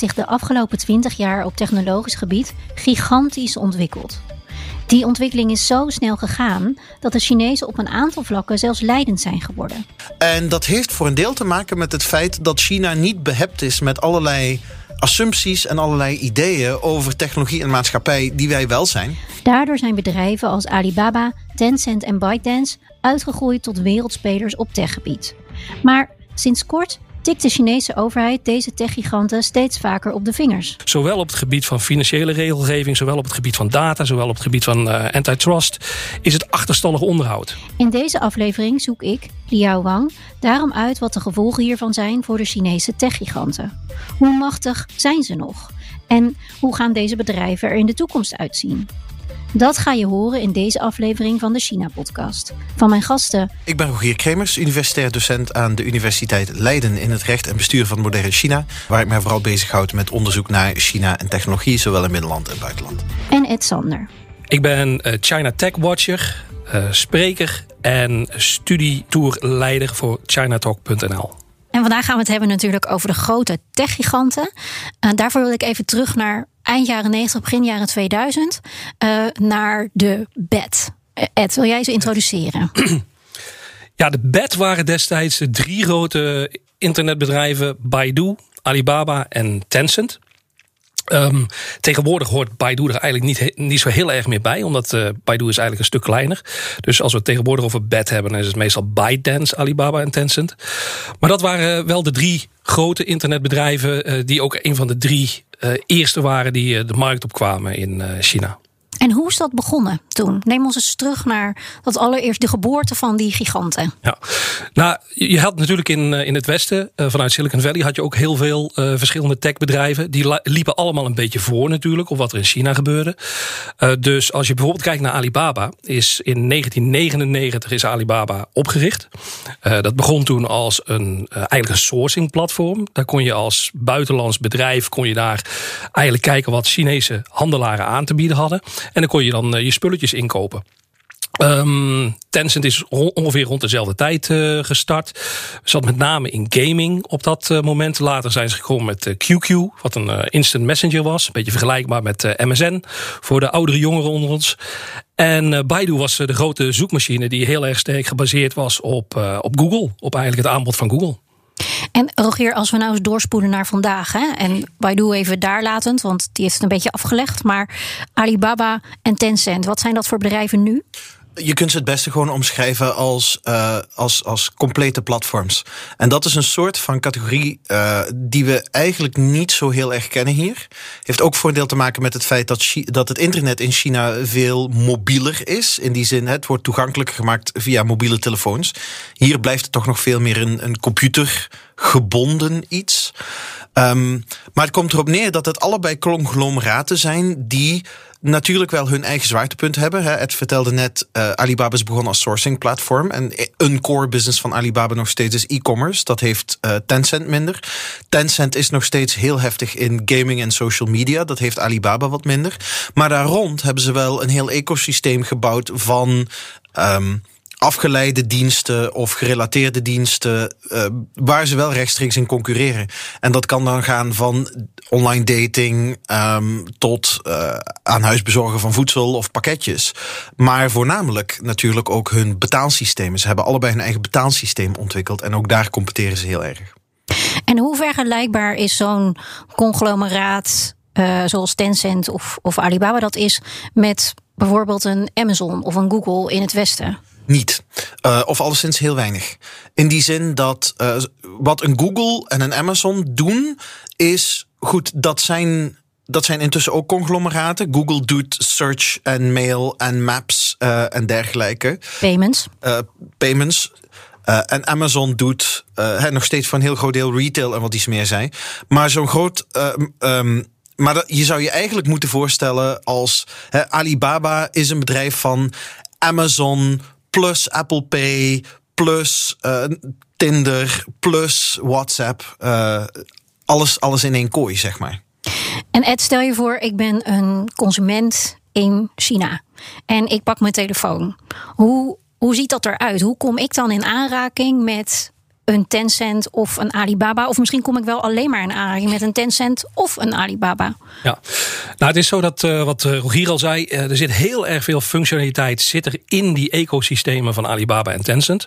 Heeft zich de afgelopen 20 jaar op technologisch gebied gigantisch ontwikkeld. Die ontwikkeling is zo snel gegaan dat de Chinezen op een aantal vlakken zelfs leidend zijn geworden. En dat heeft voor een deel te maken met het feit dat China niet behept is met allerlei assumpties en allerlei ideeën over technologie en maatschappij die wij wel zijn. Daardoor zijn bedrijven als Alibaba, Tencent en ByteDance uitgegroeid tot wereldspelers op techgebied. Maar sinds kort tikt de Chinese overheid deze techgiganten steeds vaker op de vingers. Zowel op het gebied van financiële regelgeving, zowel op het gebied van data, zowel op het gebied van uh, antitrust, is het achterstallig onderhoud. In deze aflevering zoek ik, Liao Wang, daarom uit wat de gevolgen hiervan zijn voor de Chinese techgiganten. Hoe machtig zijn ze nog? En hoe gaan deze bedrijven er in de toekomst uitzien? Dat ga je horen in deze aflevering van de China-podcast. Van mijn gasten. Ik ben Rogier Kremers, universitair docent aan de Universiteit Leiden in het recht en bestuur van moderne China. Waar ik mij vooral bezighoud met onderzoek naar China en technologie, zowel in binnenland en buitenland. En Ed Sander. Ik ben uh, China Tech Watcher, uh, spreker en studietourleider voor ChinaTalk.nl. En vandaag gaan we het hebben natuurlijk over de grote techgiganten. Uh, daarvoor wil ik even terug naar eind jaren 90, begin jaren 2000, uh, naar de BED. Ed, wil jij ze introduceren? Ja, de BED waren destijds de drie grote internetbedrijven: Baidu, Alibaba en Tencent. Um, tegenwoordig hoort Baidu er eigenlijk niet, niet zo heel erg meer bij, omdat uh, Baidu is eigenlijk een stuk kleiner. Dus als we het tegenwoordig over BED hebben, dan is het meestal ByteDance, Alibaba en Tencent. Maar dat waren wel de drie grote internetbedrijven uh, die ook een van de drie uh, eerste waren die de markt opkwamen in China. En hoe is dat begonnen toen? Neem ons eens terug naar dat allereerst de geboorte van die giganten. Ja, nou, je had natuurlijk in, in het westen, vanuit Silicon Valley, had je ook heel veel uh, verschillende techbedrijven. Die liepen allemaal een beetje voor natuurlijk, op wat er in China gebeurde. Dus als je bijvoorbeeld kijkt naar Alibaba, is in 1999 is Alibaba opgericht. Dat begon toen als een eigenlijk een sourcing platform. Daar kon je als buitenlands bedrijf kon je daar eigenlijk kijken wat Chinese handelaren aan te bieden hadden. En dan kon je dan uh, je spulletjes inkopen. Um, Tencent is ongeveer rond dezelfde tijd uh, gestart. Zat met name in gaming op dat uh, moment. Later zijn ze gekomen met QQ, wat een instant messenger was. Een beetje vergelijkbaar met MSN voor de oudere jongeren onder ons. En Baidu was de grote zoekmachine die heel erg sterk gebaseerd was op, op Google. Op eigenlijk het aanbod van Google. En Rogier, als we nou eens doorspoelen naar vandaag, hè, en Baidu even daar latend, want die heeft het een beetje afgelegd. Maar Alibaba en Tencent, wat zijn dat voor bedrijven nu? Je kunt ze het beste gewoon omschrijven als, uh, als, als complete platforms. En dat is een soort van categorie uh, die we eigenlijk niet zo heel erg kennen hier. Heeft ook voordeel te maken met het feit dat, dat het internet in China veel mobieler is. In die zin, het wordt toegankelijker gemaakt via mobiele telefoons. Hier blijft het toch nog veel meer een, een computergebonden iets. Um, maar het komt erop neer dat het allebei conglomeraten zijn die natuurlijk wel hun eigen zwaartepunt hebben. Het vertelde net, uh, Alibaba is begonnen als sourcing platform. En een core business van Alibaba nog steeds is e-commerce. Dat heeft uh, Tencent minder. Tencent is nog steeds heel heftig in gaming en social media. Dat heeft Alibaba wat minder. Maar daar rond hebben ze wel een heel ecosysteem gebouwd van... Um, afgeleide diensten of gerelateerde diensten uh, waar ze wel rechtstreeks in concurreren. En dat kan dan gaan van online dating um, tot uh, aan huis bezorgen van voedsel of pakketjes. Maar voornamelijk natuurlijk ook hun betaalsystemen. Ze hebben allebei hun eigen betaalsysteem ontwikkeld en ook daar competeren ze heel erg. En hoe vergelijkbaar is zo'n conglomeraat uh, zoals Tencent of, of Alibaba dat is met bijvoorbeeld een Amazon of een Google in het Westen? Niet. Uh, of alleszins heel weinig. In die zin dat uh, wat een Google en een Amazon doen, is goed, dat zijn. Dat zijn intussen ook conglomeraten. Google doet search en mail en maps uh, en dergelijke. Payments. payments. En Amazon doet nog steeds van een heel groot deel retail en wat iets meer zei. Maar zo'n groot. Um, maar dat, je zou je eigenlijk moeten voorstellen als Alibaba is een bedrijf van Amazon plus Apple Pay plus Tinder plus WhatsApp. alles, alles in één kooi, zeg maar. En Ed, stel je voor, ik ben een consument in China. En ik pak mijn telefoon. Hoe, hoe ziet dat eruit? Hoe kom ik dan in aanraking met een Tencent of een Alibaba. Of misschien kom ik wel alleen maar in aanraking met een Tencent of een Alibaba. Ja, nou het is zo dat uh, wat eh, Rogier al zei, uh, er zit heel erg veel functionaliteit zit er in die ecosystemen van Alibaba en Tencent.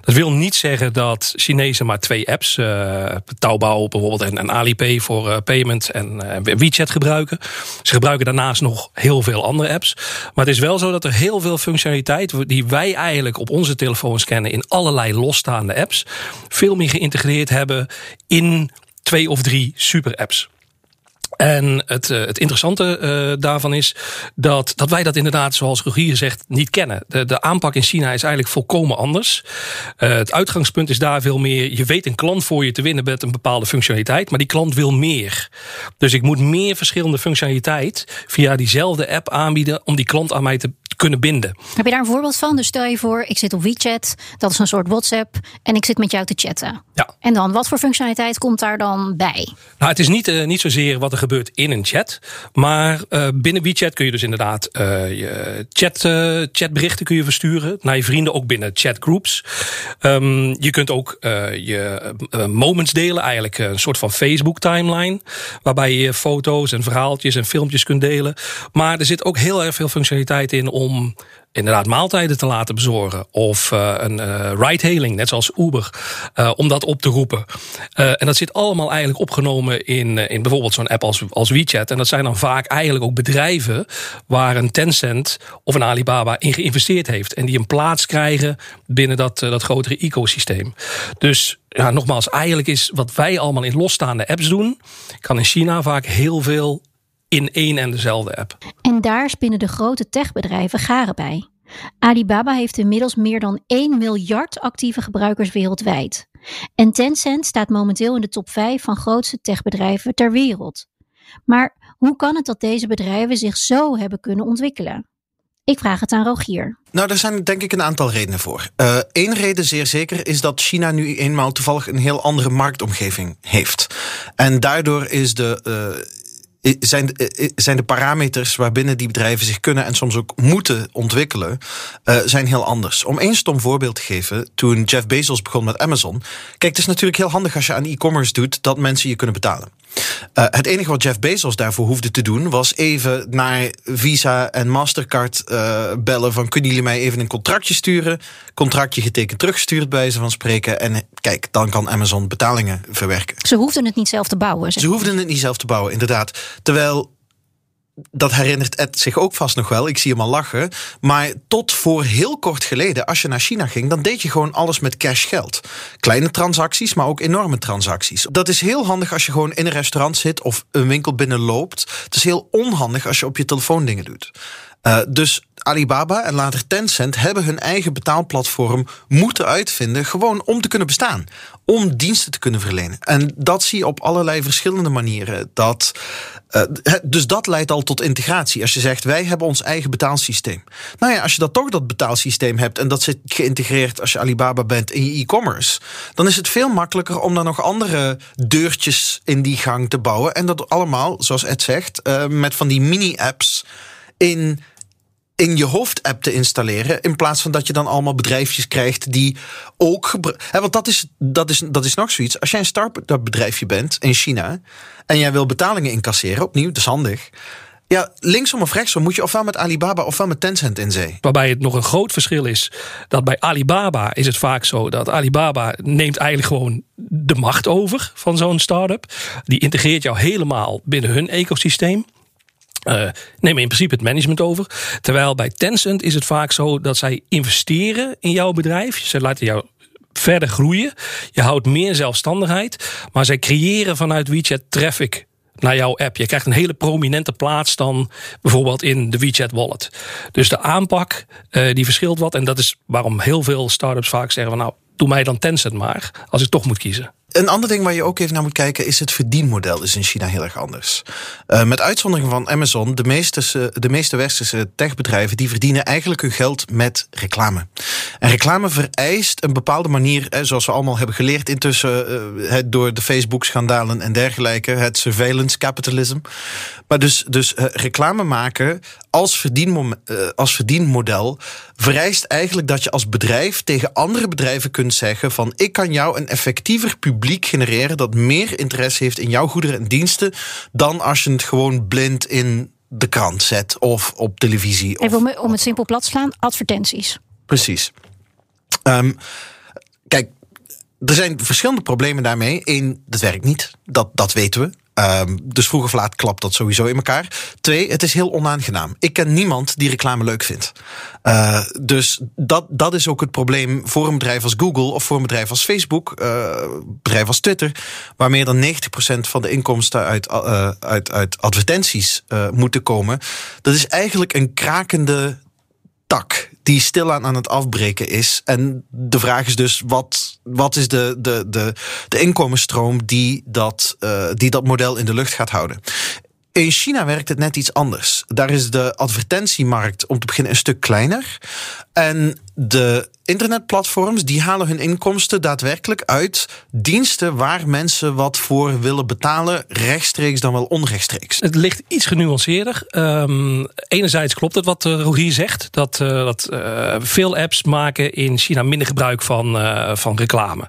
Dat wil niet zeggen dat Chinezen maar twee apps, uh, Taobao bijvoorbeeld en, en Alipay voor payment en WeChat gebruiken. Ze gebruiken daarnaast nog heel veel andere apps. Maar het is wel zo dat er heel veel functionaliteit die wij eigenlijk op onze telefoons kennen in allerlei losstaande apps veel meer geïntegreerd hebben in twee of drie super apps. En het, uh, het interessante uh, daarvan is dat, dat wij dat inderdaad, zoals Rogier zegt, niet kennen. De, de aanpak in China is eigenlijk volkomen anders. Uh, het uitgangspunt is daar veel meer. Je weet een klant voor je te winnen met een bepaalde functionaliteit, maar die klant wil meer. Dus ik moet meer verschillende functionaliteit via diezelfde app aanbieden om die klant aan mij te kunnen binden. Heb je daar een voorbeeld van? Dus stel je voor, ik zit op WeChat, dat is een soort WhatsApp, en ik zit met jou te chatten. Ja. En dan, wat voor functionaliteit komt daar dan bij? Nou, het is niet, uh, niet zozeer wat er gebeurt in een chat, maar uh, binnen WeChat kun je dus inderdaad uh, je chat, chatberichten kun je versturen naar je vrienden, ook binnen chatgroups. Um, je kunt ook je moments delen, eigenlijk een soort van Facebook timeline, waarbij je foto's en verhaaltjes en filmpjes kunt delen. Maar er zit ook heel erg veel functionaliteit in om om inderdaad maaltijden te laten bezorgen. Of uh, een uh, ride-hailing, net zoals Uber, uh, om dat op te roepen. en dat zit allemaal eigenlijk opgenomen in, in bijvoorbeeld zo'n app als, als WeChat. En dat zijn dan vaak eigenlijk ook bedrijven waar een Tencent of een Alibaba in geïnvesteerd heeft. En die een plaats krijgen binnen dat, dat grotere ecosysteem. Dus ja, nogmaals, eigenlijk is wat wij allemaal in losstaande apps doen, kan in China vaak heel veel in één en dezelfde app. En daar spinnen de grote techbedrijven garen bij. Alibaba heeft inmiddels meer dan 1 miljard actieve gebruikers wereldwijd. En Tencent staat momenteel in de top 5 van grootste techbedrijven ter wereld. Maar hoe kan het dat deze bedrijven zich zo hebben kunnen ontwikkelen? Ik vraag het aan Rogier. Nou, daar zijn denk ik een aantal redenen voor. Eén uh, reden zeer zeker is dat China nu eenmaal toevallig een heel andere marktomgeving heeft. En daardoor is de. Uh, zijn, zijn de parameters waarbinnen die bedrijven zich kunnen en soms ook moeten ontwikkelen, uh, zijn heel anders. Om één stom voorbeeld te geven, toen Jeff Bezos begon met Amazon. Kijk, het is natuurlijk heel handig als je aan e-commerce doet dat mensen je kunnen betalen. Uh, het enige wat Jeff Bezos daarvoor hoefde te doen was even naar Visa en Mastercard uh, bellen van kunnen jullie mij even een contractje sturen? Contractje getekend teruggestuurd bij ze van spreken en kijk, dan kan Amazon betalingen verwerken. Ze hoefden het niet zelf te bouwen. Ze hoefden het niet zelf te bouwen, inderdaad. Terwijl dat herinnert Ed zich ook vast nog wel. Ik zie hem al lachen. Maar tot voor heel kort geleden, als je naar China ging, dan deed je gewoon alles met cash geld. Kleine transacties, maar ook enorme transacties. Dat is heel handig als je gewoon in een restaurant zit of een winkel binnenloopt. Het is heel onhandig als je op je telefoon dingen doet. Uh, dus Alibaba en later Tencent hebben hun eigen betaalplatform moeten uitvinden, gewoon om te kunnen bestaan, om diensten te kunnen verlenen. En dat zie je op allerlei verschillende manieren. Dat, uh, dus dat leidt al tot integratie. Als je zegt, wij hebben ons eigen betaalsysteem. Nou ja, als je dat toch dat betaalsysteem hebt en dat zit geïntegreerd als je Alibaba bent in je e-commerce, dan is het veel makkelijker om dan nog andere deurtjes in die gang te bouwen. En dat allemaal, zoals Ed zegt, uh, met van die mini-apps in in je hoofdapp te installeren. In plaats van dat je dan allemaal bedrijfjes krijgt die ook. Want dat is, dat, is, dat is nog zoiets. Als jij een start-up bedrijfje bent in China. en jij wil betalingen incasseren, opnieuw, dat is handig. Ja, linksom of rechtsom moet je ofwel met Alibaba ofwel met Tencent in zee. Waarbij het nog een groot verschil is dat bij Alibaba is het vaak zo dat Alibaba neemt eigenlijk gewoon de macht over van zo'n start-up. Die integreert jou helemaal binnen hun ecosysteem. Uh, nemen in principe het management over. Terwijl bij Tencent is het vaak zo dat zij investeren in jouw bedrijf. Ze laten jou verder groeien. Je houdt meer zelfstandigheid. Maar zij creëren vanuit WeChat traffic naar jouw app. Je krijgt een hele prominente plaats dan bijvoorbeeld in de WeChat wallet. Dus de aanpak uh, die verschilt wat. En dat is waarom heel veel startups vaak zeggen van nou doe mij dan Tencent maar, als ik toch moet kiezen. Een ander ding waar je ook even naar moet kijken is het verdienmodel is in China heel erg anders. Uh, met uitzondering van Amazon, de meeste, de meeste westerse techbedrijven die verdienen eigenlijk hun geld met reclame. En reclame vereist een bepaalde manier, zoals we allemaal hebben geleerd intussen uh, door de Facebook-schandalen en dergelijke, het surveillance capitalism. Maar dus, dus uh, reclame maken als, verdienmo als verdienmodel vereist eigenlijk dat je als bedrijf tegen andere bedrijven kunt zeggen van ik kan jou een effectiever publiek genereren dat meer interesse heeft in jouw goederen en diensten dan als je het gewoon blind in de krant zet of op televisie. Even om, om het simpel plat te slaan, advertenties. Precies. Um, kijk, er zijn verschillende problemen daarmee. Eén, dat werkt niet. Dat, dat weten we. Um, dus vroeg of laat klapt dat sowieso in elkaar. Twee, het is heel onaangenaam. Ik ken niemand die reclame leuk vindt. Uh, dus dat, dat is ook het probleem voor een bedrijf als Google of voor een bedrijf als Facebook, uh, bedrijf als Twitter, waar meer dan 90% van de inkomsten uit, uh, uit, uit advertenties moeten komen. Dat is eigenlijk een krakende tak die stilaan aan het afbreken is. En de vraag is dus, wat, wat is de, de, de, de inkomensstroom die dat, uh, die dat model in de lucht gaat houden? In China werkt het net iets anders. Daar is de advertentiemarkt om te beginnen een stuk kleiner. En de internetplatforms die halen hun inkomsten daadwerkelijk uit diensten waar mensen wat voor willen betalen, rechtstreeks dan wel onrechtstreeks. Het ligt iets genuanceerder. Um, enerzijds klopt het wat uh, Rogier zegt, dat, uh, dat uh, veel apps maken in China minder gebruik van, van reclame.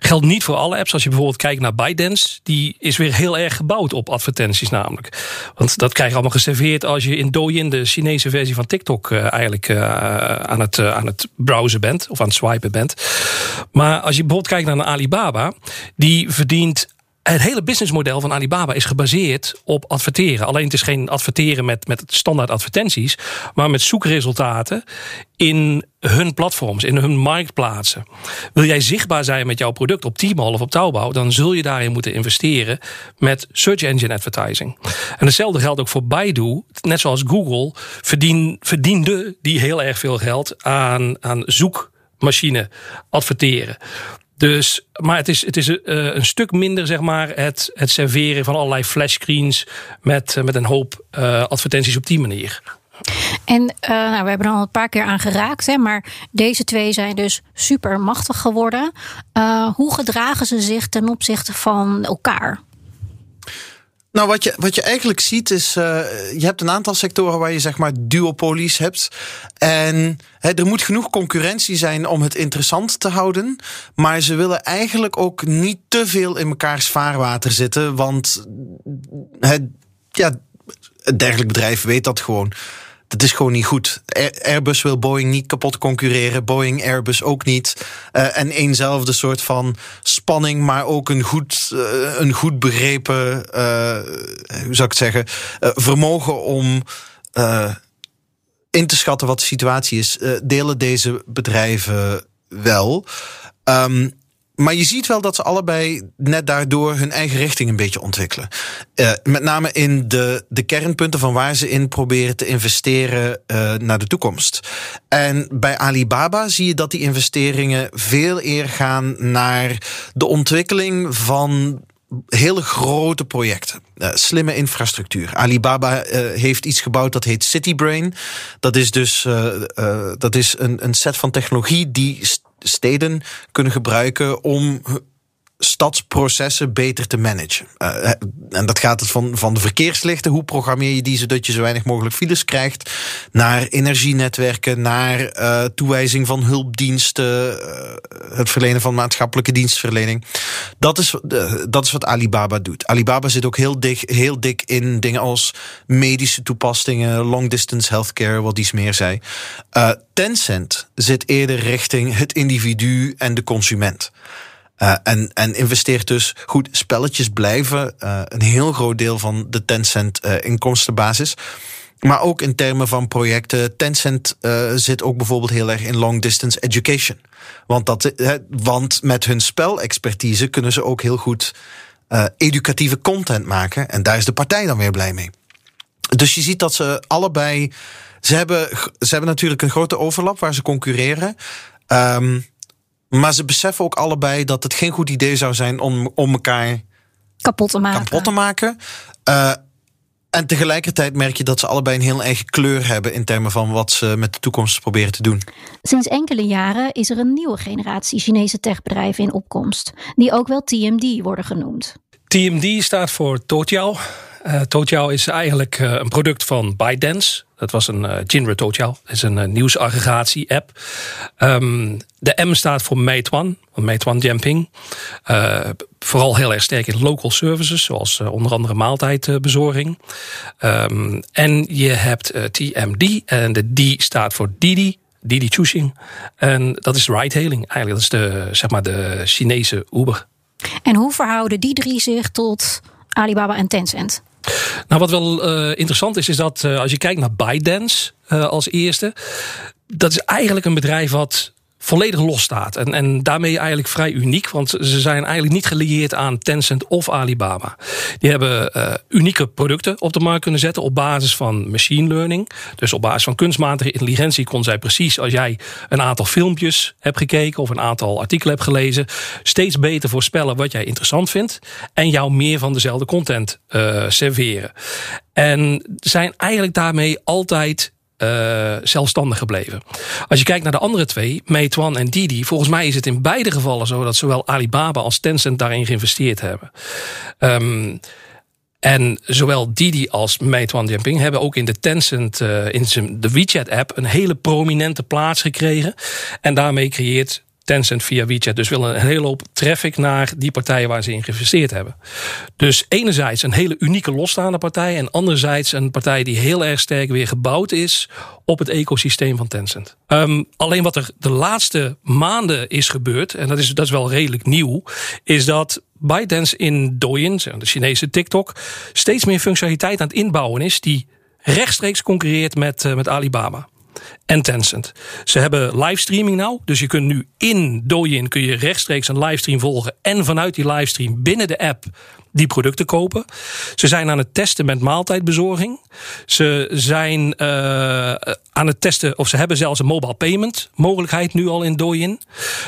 Geldt niet voor alle apps. Als je bijvoorbeeld kijkt naar ByteDance, die is weer heel erg gebouwd op advertenties namelijk. Want dat krijg je allemaal geserveerd als je in Douyin, de Chinese versie van TikTok, eigenlijk aan, het, aan het browsen bent of aan het swipen bent. Maar als je bijvoorbeeld kijkt naar een Alibaba, die verdient het hele businessmodel van Alibaba is gebaseerd op adverteren. Alleen het is geen adverteren met, met standaard advertenties, maar met zoekresultaten in hun platforms, in hun marktplaatsen. Wil jij zichtbaar zijn met jouw product op Tmall of op Taobao, dan zul je daarin moeten investeren met search engine advertising. En hetzelfde geldt ook voor Baidu. Net zoals Google verdien, verdiende die heel erg veel geld aan, aan zoekmachine adverteren. Dus, maar het is, het is uh, een stuk minder, zeg maar, het, het serveren van allerlei flashscreens met, uh, met een hoop uh, advertenties op die manier. En nou, we hebben er al een paar keer aan geraakt, hè, maar deze twee zijn dus super machtig geworden. hoe gedragen ze zich ten opzichte van elkaar? Nou, wat je, wat je eigenlijk ziet is, uh, je hebt een aantal sectoren waar je zeg maar duopolies hebt. En er moet genoeg concurrentie zijn om het interessant te houden. Maar ze willen eigenlijk ook niet te veel in mekaars vaarwater zitten. Want het, ja, een dergelijk bedrijf weet dat gewoon dat is gewoon niet goed. Airbus wil Boeing niet kapot concurreren. Boeing, Airbus ook niet. Uh, en eenzelfde soort van spanning, maar ook een goed, uh, een goed begrepen, uh, hoe zou ik het zeggen, vermogen om in te schatten wat de situatie is, delen deze bedrijven wel. Um, maar je ziet wel dat ze allebei net daardoor hun eigen richting een beetje ontwikkelen. Uh, met name in de, de kernpunten van waar ze in proberen te investeren uh, naar de toekomst. En bij Alibaba zie je dat die investeringen veel eer gaan naar de ontwikkeling van hele grote projecten. Uh, slimme infrastructuur. Alibaba heeft iets gebouwd dat heet CityBrain. Dat is dus dat is een, een set van technologie die steden kunnen gebruiken om stadsprocessen beter te managen. Uh, en dat gaat het van, van de verkeerslichten, hoe programmeer je die zodat je zo weinig mogelijk files krijgt, naar energienetwerken, naar uh, toewijzing van hulpdiensten, uh, het verlenen van maatschappelijke dienstverlening. Dat is, dat is wat Alibaba doet. Alibaba zit ook heel dik, heel dik in dingen als medische toepassingen, long distance healthcare, wat iets meer zei. Tencent zit eerder richting het individu en de consument. Uh, en, en investeert dus goed. Spelletjes blijven uh, een heel groot deel van de Tencent uh, inkomstenbasis. Maar ook in termen van projecten. Tencent zit ook bijvoorbeeld heel erg in long distance education. Want, dat, want met hun spelexpertise kunnen ze ook heel goed educatieve content maken. En daar is de partij dan weer blij mee. Dus je ziet dat ze allebei. Ze hebben, ze hebben natuurlijk een grote overlap waar ze concurreren. Um, Maar ze beseffen ook allebei dat het geen goed idee zou zijn om, om elkaar Kapot te maken. kapot te maken. Uh, en tegelijkertijd merk je dat ze allebei een heel eigen kleur hebben in termen van wat ze met de toekomst proberen te doen. Sinds enkele jaren is er een nieuwe generatie Chinese techbedrijven in opkomst, die ook wel TMD worden genoemd. TMD staat voor Toutiao. Uh, Toutiao is eigenlijk uh, een product van ByteDance. Dat was een uh, Toutiao. Dat is een uh, nieuwsaggregatie-app. Um, de M staat voor Meituan, Meituan Jianping. Uh, vooral heel erg sterk in local services, zoals onder andere maaltijdbezorging. Um, en je hebt TMD en de D staat voor Didi. Didi Chuxing. En dat is ride-hailing. Eigenlijk dat is de, zeg maar de Chinese Uber. En hoe verhouden die drie zich tot Alibaba en Tencent? Nou, wat wel uh, interessant is, is dat uh, als je kijkt naar ByteDance uh, als eerste, dat is eigenlijk een bedrijf wat volledig los staat. En, en daarmee eigenlijk vrij uniek, want ze zijn eigenlijk niet gelieerd aan Tencent of Alibaba. Die hebben uh, unieke producten op de markt kunnen zetten op basis van machine learning. Dus op basis van kunstmatige intelligentie kon zij precies, als jij een aantal filmpjes hebt gekeken of een aantal artikelen hebt gelezen, steeds beter voorspellen wat jij interessant vindt en jou meer van dezelfde content uh, serveren. En zijn eigenlijk daarmee altijd uh, zelfstandig gebleven. Als je kijkt naar de andere twee, Meituan en Didi, volgens mij is het in beide gevallen zo dat zowel Alibaba als Tencent daarin geïnvesteerd hebben. Um, en zowel Didi als Meituan Dianping hebben ook in de Tencent, uh, in de WeChat-app, een hele prominente plaats gekregen. En daarmee creëert Tencent via WeChat dus wil een hele hoop traffic naar die partijen waar ze in geïnvesteerd hebben. Dus enerzijds een hele unieke losstaande partij en anderzijds een partij die heel erg sterk weer gebouwd is op het ecosysteem van Tencent. Um, alleen wat er de laatste maanden is gebeurd, en dat is, dat is wel redelijk nieuw, is dat ByteDance in Douyin, de Chinese TikTok, steeds meer functionaliteit aan het inbouwen is die rechtstreeks concurreert met, uh, met Alibaba en Tencent. Ze hebben livestreaming nou. Dus je kunt nu in Douyin kun je rechtstreeks een livestream volgen. En vanuit die livestream binnen de app die producten kopen. Ze zijn aan het testen met maaltijdbezorging. Ze zijn uh, aan het testen, of ze hebben zelfs een mobile payment mogelijkheid nu al in Douyin.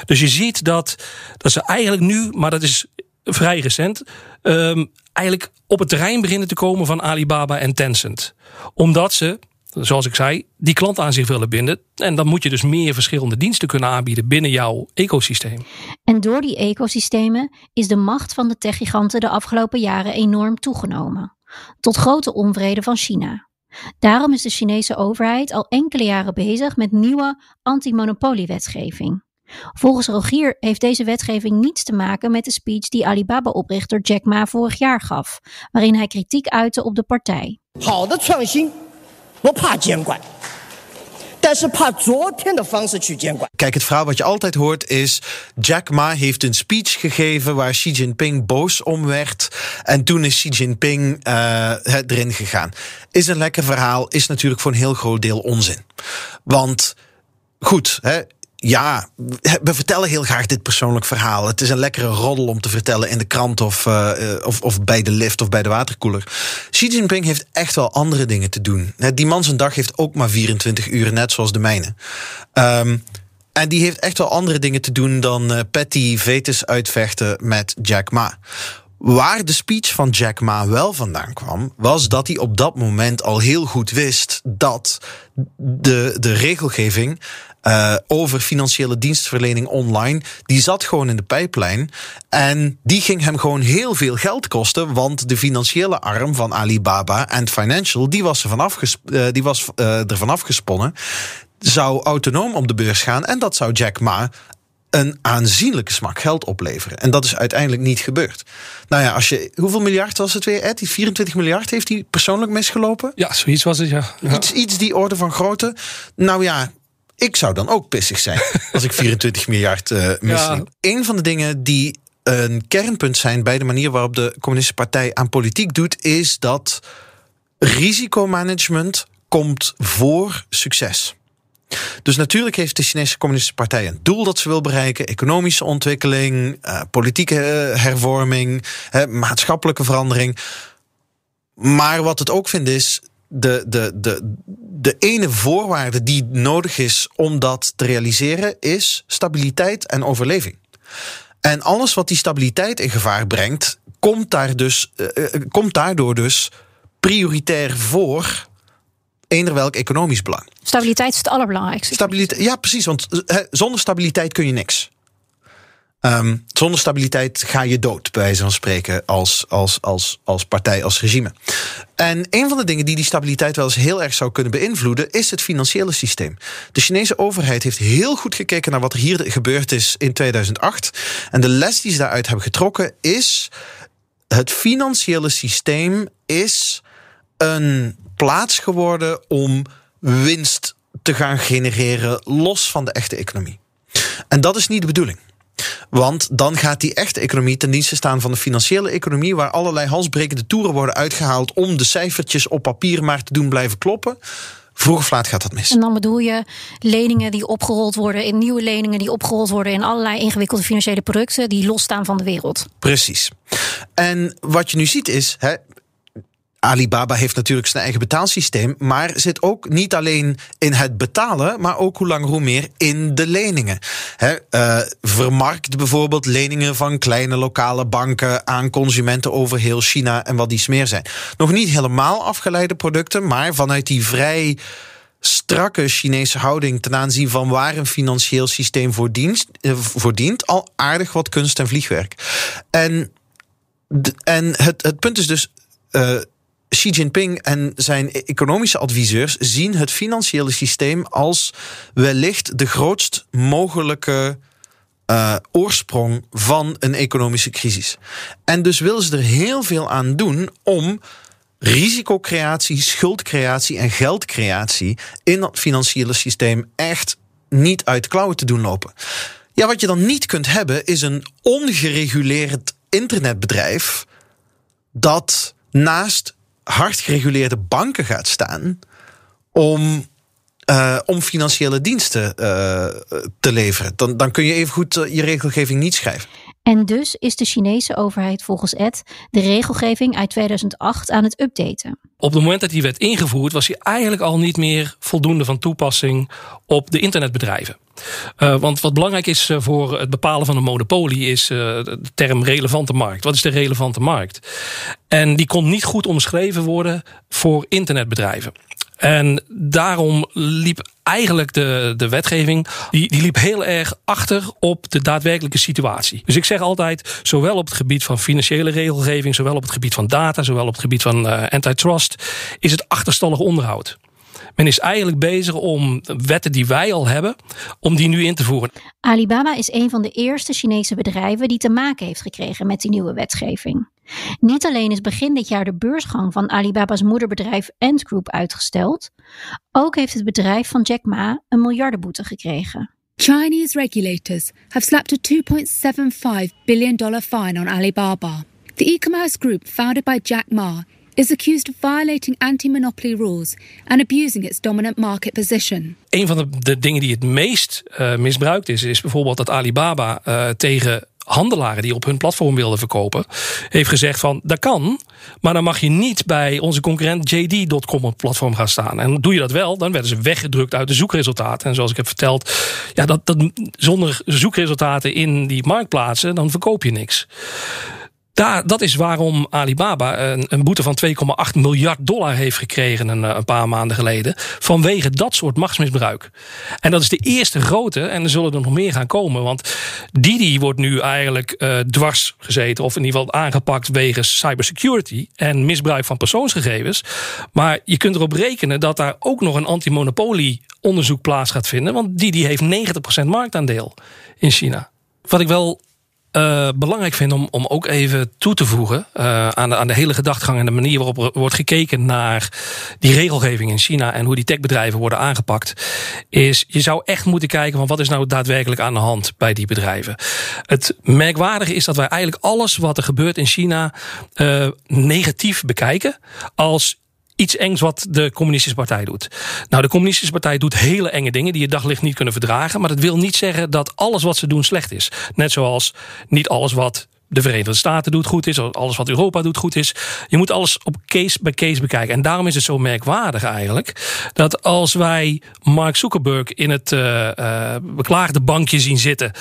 Dus je ziet dat, dat ze eigenlijk nu, maar dat is vrij recent, um, eigenlijk op het terrein beginnen te komen van Alibaba en Tencent. Omdat ze zoals ik zei, die klant aan zich willen binden. En dan moet je dus meer verschillende diensten kunnen aanbieden binnen jouw ecosysteem. En door die ecosystemen is de macht van de techgiganten de afgelopen jaren enorm toegenomen. Tot grote onvrede van China. Daarom is de Chinese overheid al enkele jaren bezig met nieuwe antimonopoliewetgeving. Volgens Rogier heeft deze wetgeving niets te maken met de speech die Alibaba-oprichter Jack Ma vorig jaar gaf, waarin hij kritiek uitte op de partij. 好的创新 不怕监管，但是怕昨天的方式去监管。 Kijk, het verhaal wat je altijd hoort is... Jack Ma heeft een speech gegeven waar Xi Jinping boos om werd. En toen is Xi Jinping uh, erin gegaan. Is een lekker verhaal, is natuurlijk voor een heel groot deel onzin. Want goed, hè, ja, we vertellen heel graag dit persoonlijk verhaal. Het is een lekkere roddel om te vertellen in de krant of, uh, of, of bij de lift of bij de waterkoeler. Xi Jinping heeft echt wel andere dingen te doen. Die man zijn dag heeft ook maar 24 uur, net zoals de mijne. Um, en die heeft echt wel andere dingen te doen dan uh, petty vetus uitvechten met Jack Ma. Waar de speech van Jack Ma wel vandaan kwam, was dat hij op dat moment al heel goed wist dat de, de regelgeving uh, over financiële dienstverlening online, die zat gewoon in de pijplijn. En die ging hem gewoon heel veel geld kosten, want de financiële arm van Alibaba en Financial, die was, er vanaf uh, die was uh, er vanaf gesponnen, zou autonoom op de beurs gaan. En dat zou Jack Ma een aanzienlijke smak geld opleveren. En dat is uiteindelijk niet gebeurd. Nou ja, als je. Hoeveel miljard was het weer, Ed? Die 24 miljard heeft hij persoonlijk misgelopen? Ja, zoiets was het, ja. ja. Iets, iets die orde van grootte. Nou ja, ik zou dan ook pissig zijn als ik 24 miljard uh, misliep. Ja. Een van de dingen die een kernpunt zijn bij de manier waarop de Communistische Partij aan politiek doet, is dat risicomanagement komt voor succes. Dus natuurlijk heeft de Chinese Communistische Partij een doel dat ze wil bereiken: economische ontwikkeling, uh, politieke hervorming, uh, maatschappelijke verandering. Maar wat het ook vindt is de, de, de, de ene voorwaarde die nodig is om dat te realiseren, is stabiliteit en overleving. En alles wat die stabiliteit in gevaar brengt, komt, daar dus, uh, komt daardoor dus prioritair voor eender welk economisch belang. Stabiliteit is het allerbelangrijkste. Stabiliteit, ja, precies. Want zonder stabiliteit kun je niks. Um, zonder stabiliteit ga je dood, bij wijze van spreken, als, als, als, als partij, als regime. En een van de dingen die die stabiliteit wel eens heel erg zou kunnen beïnvloeden, is het financiële systeem. De Chinese overheid heeft heel goed gekeken naar wat er hier gebeurd is in 2008. En de les die ze daaruit hebben getrokken is: het financiële systeem is een plaats geworden om winst te gaan genereren, los van de echte economie. En dat is niet de bedoeling. Want dan gaat die echte economie ten dienste staan van de financiële economie, waar allerlei halsbrekende toeren worden uitgehaald om de cijfertjes op papier maar te doen blijven kloppen. Vroeg of laat gaat dat mis. En dan bedoel je leningen die opgerold worden in nieuwe leningen die opgerold worden in allerlei ingewikkelde financiële producten die losstaan van de wereld. Precies. En wat je nu ziet is, hè, Alibaba heeft natuurlijk zijn eigen betaalsysteem, maar zit ook niet alleen in het betalen, maar ook hoe langer hoe meer in de leningen. He, uh, vermarkt bijvoorbeeld leningen van kleine lokale banken aan consumenten over heel China en wat die meer zijn. Nog niet helemaal afgeleide producten, maar vanuit die vrij strakke Chinese houding ten aanzien van waar een financieel systeem voor, voor dient, al aardig wat kunst en vliegwerk. En, en het, het punt is dus. Uh, Xi Jinping en zijn economische adviseurs zien het financiële systeem als wellicht de grootst mogelijke uh, oorsprong van een economische crisis. En dus willen ze er heel veel aan doen om risicocreatie, schuldcreatie en geldcreatie in dat financiële systeem echt niet uit klauwen te doen lopen. Ja, wat je dan niet kunt hebben is een ongereguleerd internetbedrijf dat naast hard gereguleerde banken gaat staan om, uh, om financiële diensten uh, te leveren. Dan, dan kun je even goed uh, je regelgeving niet schrijven. En dus is de Chinese overheid volgens Ed de regelgeving uit 2008 aan het updaten. Op het moment dat die werd ingevoerd, was hij eigenlijk al niet meer voldoende van toepassing op de internetbedrijven. Uh, want wat belangrijk is voor het bepalen van een monopolie is uh, de term relevante markt. Wat is de relevante markt? En die kon niet goed omschreven worden voor internetbedrijven. En daarom liep eigenlijk de, de wetgeving, die, die liep heel erg achter op de daadwerkelijke situatie. Dus ik zeg altijd, zowel op het gebied van financiële regelgeving, zowel op het gebied van data, zowel op het gebied van uh, antitrust, is het achterstallig onderhoud. Men is eigenlijk bezig om wetten die wij al hebben, om die nu in te voeren. Alibaba is een van de eerste Chinese bedrijven die te maken heeft gekregen met die nieuwe wetgeving. Niet alleen is begin dit jaar de beursgang van Alibaba's moederbedrijf Ant Group uitgesteld, ook heeft het bedrijf van Jack Ma een miljardenboete gekregen. Chinese regulators have slapped a 2.75 billion dollar fine on Alibaba. The e-commerce group founded by Jack Ma is accused of violating anti-monopoly rules and abusing its dominant market position. Een van de, de dingen die het meest uh, misbruikt is, is bijvoorbeeld dat Alibaba uh, tegen handelaren die op hun platform wilden verkopen, heeft gezegd van dat kan, maar dan mag je niet bij onze concurrent JD.com op platform gaan staan. En doe je dat wel, dan werden ze weggedrukt uit de zoekresultaten. En zoals ik heb verteld, ja, dat, dat, zonder zoekresultaten in die marktplaatsen, dan verkoop je niks. Daar, dat is waarom Alibaba een, een boete van 2,8 miljard dollar heeft gekregen een, een, paar maanden geleden. Vanwege dat soort machtsmisbruik. En dat is de eerste grote. En er zullen er nog meer gaan komen. Want Didi wordt nu eigenlijk uh, dwars gezeten. Of in ieder geval aangepakt wegens cybersecurity. En misbruik van persoonsgegevens. Maar je kunt erop rekenen dat daar ook nog een antimonopolie onderzoek plaats gaat vinden. Want Didi heeft 90% marktaandeel in China. Wat ik wel uh, belangrijk vind om, om ook even toe te voegen uh, aan, de, aan de hele gedachtegang en de manier waarop wordt gekeken naar die regelgeving in China en hoe die techbedrijven worden aangepakt, is je zou echt moeten kijken van wat is nou daadwerkelijk aan de hand bij die bedrijven. Het merkwaardige is dat wij eigenlijk alles wat er gebeurt in China uh, negatief bekijken als iets engs wat de Communistische Partij doet. Nou, de Communistische Partij doet hele enge dingen die je daglicht niet kunnen verdragen. Maar dat wil niet zeggen dat alles wat ze doen slecht is. Net zoals niet alles wat de Verenigde Staten doet goed is, alles wat Europa doet goed is. Je moet alles op case bij case bekijken. En daarom is het zo merkwaardig eigenlijk dat als wij Mark Zuckerberg in het uh, uh, beklaagde bankje zien zitten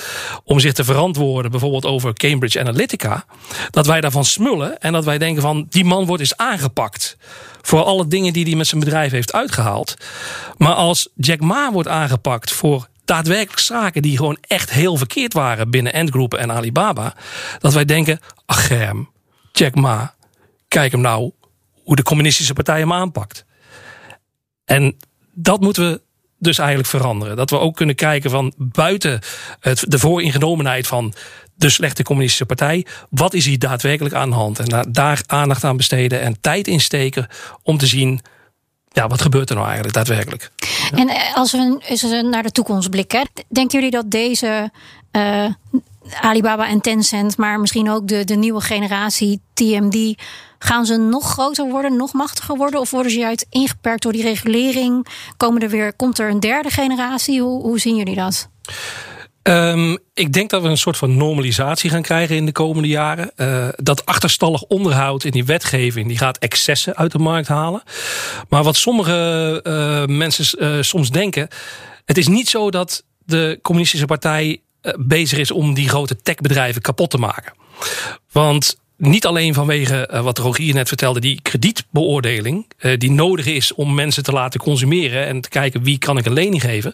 om zich te verantwoorden, bijvoorbeeld over Cambridge Analytica, dat wij daarvan smullen en dat wij denken van die man wordt eens aangepakt voor alle dingen die hij met zijn bedrijf heeft uitgehaald. Maar als Jack Ma wordt aangepakt voor daadwerkelijk zaken die gewoon echt heel verkeerd waren binnen Ant Group en Alibaba, dat wij denken, ach germ, Jack Ma, kijk hem nou hoe de communistische partij hem aanpakt. En dat moeten we dus eigenlijk veranderen. Dat we ook kunnen kijken van buiten het, de vooringenomenheid van de slechte communistische partij. Wat is hier daadwerkelijk aan de hand? En daar aandacht aan besteden en tijd insteken om te zien. Ja, wat gebeurt er nou eigenlijk daadwerkelijk? En eh, als we naar de toekomst blikken, denken jullie dat deze uh, Alibaba en Tencent, maar misschien ook de, de nieuwe generatie TMD, gaan ze nog groter worden, nog machtiger worden? Of worden ze juist ingeperkt door die regulering? Komen er weer, komt er een derde generatie? Hoe, hoe zien jullie dat? Um, ik denk dat we een soort van normalisatie gaan krijgen in de komende jaren. Uh, dat achterstallig onderhoud in die wetgeving die gaat excessen uit de markt halen. Maar wat sommige uh, mensen uh, soms denken, het is niet zo dat de communistische partij bezig is om die grote techbedrijven kapot te maken. Want niet alleen vanwege uh, wat Rogier net vertelde, die kredietbeoordeling, uh, die nodig is om mensen te laten consumeren en te kijken wie kan ik een lening geven.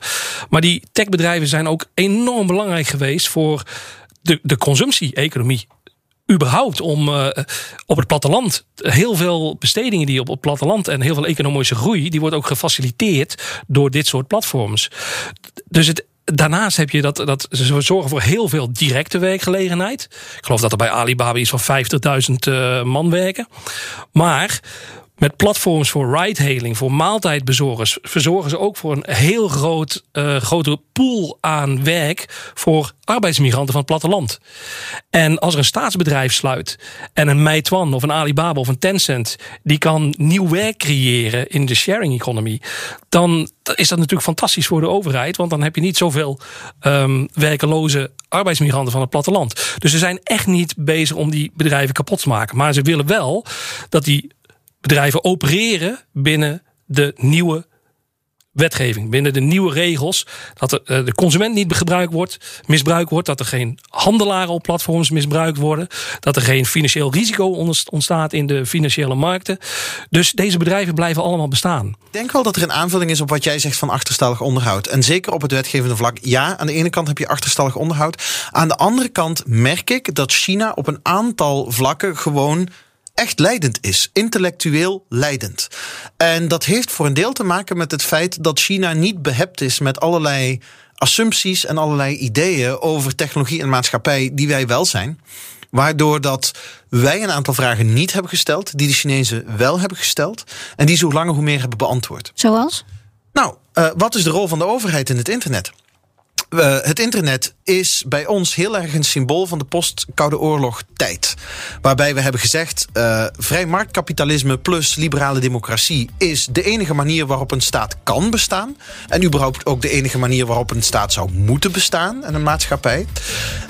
Maar die techbedrijven zijn ook enorm belangrijk geweest voor de, de consumptie-economie überhaupt om uh, op het platteland heel veel bestedingen die op het platteland en heel veel economische groei, die wordt ook gefaciliteerd door dit soort platforms. Dus het Daarnaast heb je dat, dat ze zorgen voor heel veel directe werkgelegenheid. Ik geloof dat er bij Alibaba iets van 50.000 uh, man werken. Maar met platforms voor ride-hailing, voor maaltijdbezorgers, verzorgen ze ook voor een heel groot, uh, grote pool aan werk voor arbeidsmigranten van het platteland. En als er een staatsbedrijf sluit en een Meituan of een Alibaba of een Tencent, die kan nieuw werk creëren in de sharing economy, dan is dat natuurlijk fantastisch voor de overheid, want dan heb je niet zoveel um, werkeloze arbeidsmigranten van het platteland. Dus ze zijn echt niet bezig om die bedrijven kapot te maken. Maar ze willen wel dat die bedrijven opereren binnen de nieuwe wetgeving, binnen de nieuwe regels. Dat de, eh, de consument niet gebruikt wordt, misbruikt wordt. Dat er geen handelaren op platforms misbruikt worden. Dat er geen financieel risico ontstaat in de financiële markten. Dus deze bedrijven blijven allemaal bestaan. Ik denk wel dat er een aanvulling is op wat jij zegt van achterstallig onderhoud. En zeker op het wetgevende vlak. Ja, aan de ene kant heb je achterstallig onderhoud. Aan de andere kant merk ik dat China op een aantal vlakken gewoon echt leidend is. Intellectueel leidend. En dat heeft voor een deel te maken met het feit dat China niet behept is met allerlei assumpties en allerlei ideeën over technologie en maatschappij die wij wel zijn. Waardoor dat wij een aantal vragen niet hebben gesteld, die de Chinezen wel hebben gesteld. En die zo langer hoe meer hebben beantwoord. Zoals? Nou, uh, wat is de rol van de overheid in het internet? Uh, het internet is bij ons heel erg een symbool van de post-Koude Oorlog tijd. Waarbij we hebben gezegd: uh, vrij marktkapitalisme plus liberale democratie is de enige manier waarop een staat kan bestaan. En überhaupt ook de enige manier waarop een staat zou moeten bestaan en een maatschappij.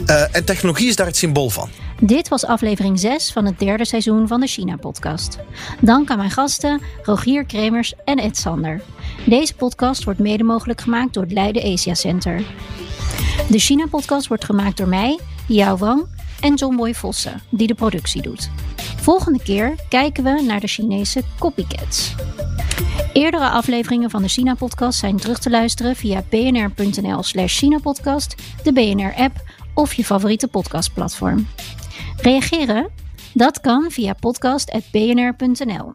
Uh, en technologie is daar het symbool van. Dit was aflevering 6 van het derde seizoen van de China-podcast. Dank aan mijn gasten Rogier Kremers en Ed Sander. Deze podcast wordt mede mogelijk gemaakt door het Leiden Asia Center. De China-podcast wordt gemaakt door mij, Yao Wang en John Boy Vossen, die de productie doet. Volgende keer kijken we naar de Chinese copycats. Eerdere afleveringen van de China-podcast zijn terug te luisteren via bnr.nl slash China-podcast, de BNR-app of je favoriete podcastplatform. Reageren? Dat kan via podcast.bnr.nl.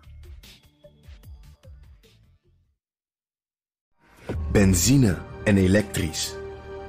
Benzine en elektrisch.